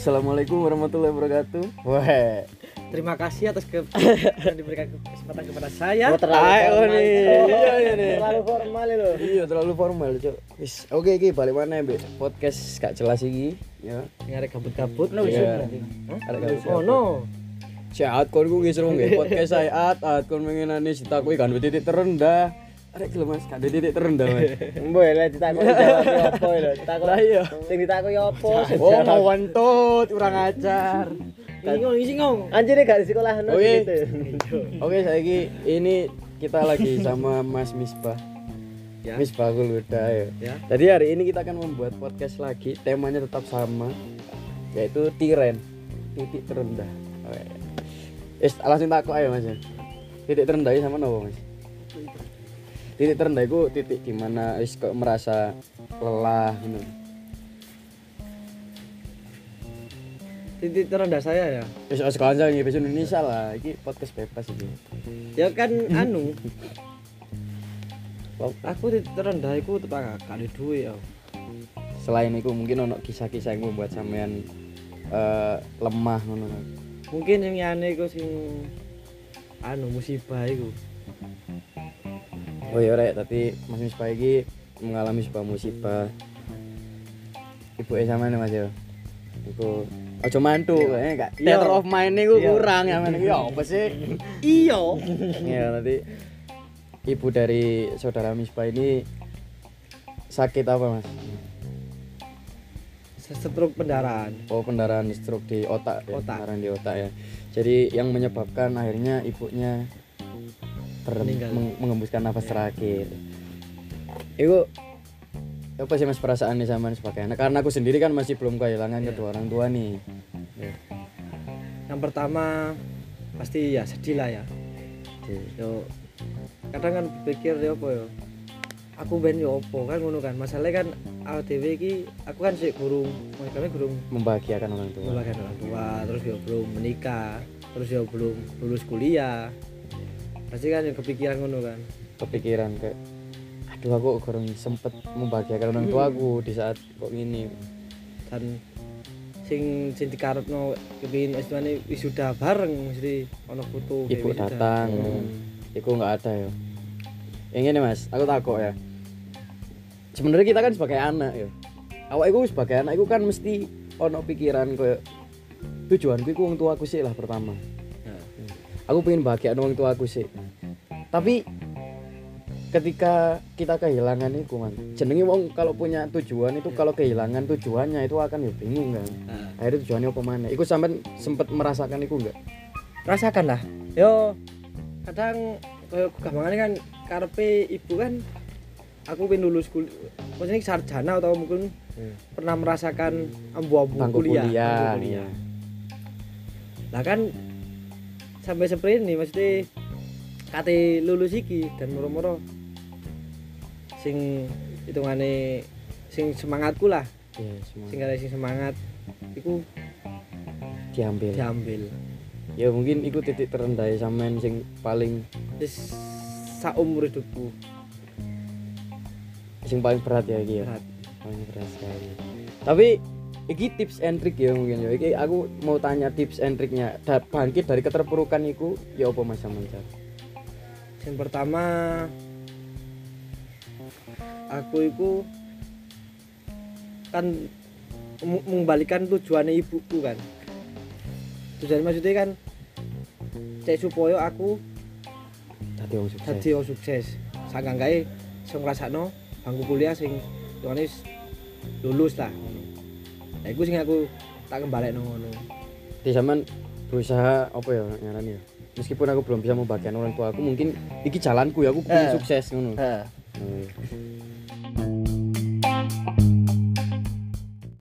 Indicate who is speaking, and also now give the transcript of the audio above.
Speaker 1: Assalamualaikum warahmatullahi wabarakatuh. Wah.
Speaker 2: Terima kasih atas ke yang diberikan kesempatan kepada saya.
Speaker 3: Oh, terlalu
Speaker 1: Ayo
Speaker 3: formal.
Speaker 1: nih.
Speaker 3: Oh,
Speaker 1: Iya, iya, nih.
Speaker 3: Terlalu formal lo.
Speaker 1: Iya terlalu formal cok. Wis oke iki balik mana be podcast gak jelas iki ya.
Speaker 2: Yang ada kabut-kabut.
Speaker 3: No,
Speaker 1: Iya.
Speaker 3: isu berarti.
Speaker 2: Oh no.
Speaker 1: Sehat kon ku wis rong nggih podcast saya at at kon mengenani ditakui kan titik terendah. Arek gelem Mas, gak ada titik terendah Mas.
Speaker 3: Mbok lek ditakoni jawab yo apa lho? Ditakoni.
Speaker 1: Lah iya.
Speaker 3: Sing ditakoni apa?
Speaker 1: Oh mau wentut kurang ajar.
Speaker 2: Ngingong, ngingong.
Speaker 3: Anjir gak di sekolah no
Speaker 1: Oke.
Speaker 3: gitu.
Speaker 1: Oke saiki ini kita lagi sama Mas Misbah.
Speaker 2: Ya.
Speaker 1: Misbah Guluda ya.
Speaker 2: Ya.
Speaker 1: Jadi hari ini kita akan membuat podcast lagi. Temanya tetap sama, yaitu tiren, titik terendah. Oke. Wis langsung takut ayo Mas. ya. Titik terendah sama nopo Mas? Titik terendah itu titik di mana wis kok merasa lelah gitu.
Speaker 2: Titik terendah saya ya.
Speaker 1: Wis kanca ngi bahasa Indonesia lah. Iki podcast bebas iki.
Speaker 2: Ya kan anu. Aku titik terendah iku tepak kali duwe ya.
Speaker 1: Selain itu mungkin ono kisah-kisah yang membuat sampean eh, lemah ngono.
Speaker 2: Mungkin yang aneh iku sing anu musibah iku.
Speaker 1: Oh iya rek, tapi Mas Misbah iki mengalami sebuah musibah. Ibu e sampean Mas yo. Iku aja mantu, eh gak
Speaker 2: Iya.
Speaker 1: theater of mind iku
Speaker 2: Iya.
Speaker 1: kurang ya men. Ya apa sih?
Speaker 2: Iya.
Speaker 1: ya nanti ibu dari saudara Misbah ini sakit apa Mas?
Speaker 2: Stroke pendarahan.
Speaker 1: Oh pendarahan stroke di otak, ya,
Speaker 2: Otak.
Speaker 1: pendarahan di otak ya. Jadi yang menyebabkan akhirnya ibunya ter meng- mengembuskan nafas terakhir. Ibu apa sih mas perasaan nih sama sebagai anak? Karena aku sendiri kan masih belum kehilangan
Speaker 2: Iya.
Speaker 1: kedua orang tua nih. Ya.
Speaker 2: Yang pertama pasti ya sedih lah ya.
Speaker 1: Jadi,
Speaker 2: Yo kadang kan pikir ya apa ya. Aku ben yo apa kan ngono kan. Masalahnya kan dhewe iki aku kan sik gurung, kami gurung
Speaker 1: membahagiakan orang tua.
Speaker 2: membagian orang tua, terus yo belum menikah, terus yo belum lulus kuliah. Pasti kan yang kepikiran ngono kan.
Speaker 1: Kepikiran kayak aduh aku kurang sempet membahagiakan orang tua aku di saat kok gini.
Speaker 2: Dan sing sing dikarepno kepengin S2 wisuda bareng mesti ono foto
Speaker 1: Ibu datang.
Speaker 2: Hmm.
Speaker 1: Iku nggak ada ya. Yang ini mas, aku takut ya. Sebenarnya kita kan sebagai anak ya. Awak iku sebagai anak iku kan mesti ono pikiran kayak tujuanku iku wong tuaku sih lah pertama. Aku pengen bahagia wong tuaku sih. Tapi ketika kita kehilangan itu man, jenenge wong kalau punya tujuan itu kalau kehilangan tujuannya itu akan ya bingung kan.
Speaker 2: Nah,
Speaker 1: Akhirnya tujuannya apa mana? Iku sampean sempet merasakan itu enggak?
Speaker 2: rasakan lah. Yo kadang kayak gampangannya kan karepe ibu kan aku pengen lulus kuliah maksudnya sarjana atau mungkin pernah merasakan ambu-ambu kuliah,
Speaker 1: kuliah.
Speaker 2: bangku kuliah. Lah kan sampai seperti ini mesti kate lulus iki dan moro-moro sing hitungane sing semangatku lah,
Speaker 1: Iya, semua
Speaker 2: sing ada sing semangat iku
Speaker 1: diambil.
Speaker 2: diambil.
Speaker 1: ya mungkin itu titik terendah sampean sing paling
Speaker 2: Wis saumur hidupku
Speaker 1: sing paling berat ya iki ya
Speaker 2: berat.
Speaker 1: paling berat sekali tapi iki tips and trick ya mungkin ya iki aku mau tanya tips and triknya da, bangkit dari keterpurukan iku ya apa mas sampean Jar?
Speaker 2: Yang pertama aku itu kan mengembalikan tujuannya ibuku kan. Tujuan maksudnya kan cek supaya aku
Speaker 1: dadi wong sukses
Speaker 2: dadi wong sukses. Sangka gawe sing ngrasakno bangku kuliah sing tuane wis lulus lah. Nah iku sing aku tak kembalekno ngono.
Speaker 1: di sampean berusaha apa ya ngarani ya meskipun aku belum bisa membagian orang tua aku mungkin iki jalanku ya aku pengen
Speaker 3: Eh.
Speaker 1: sukses ngono. Oh, iya.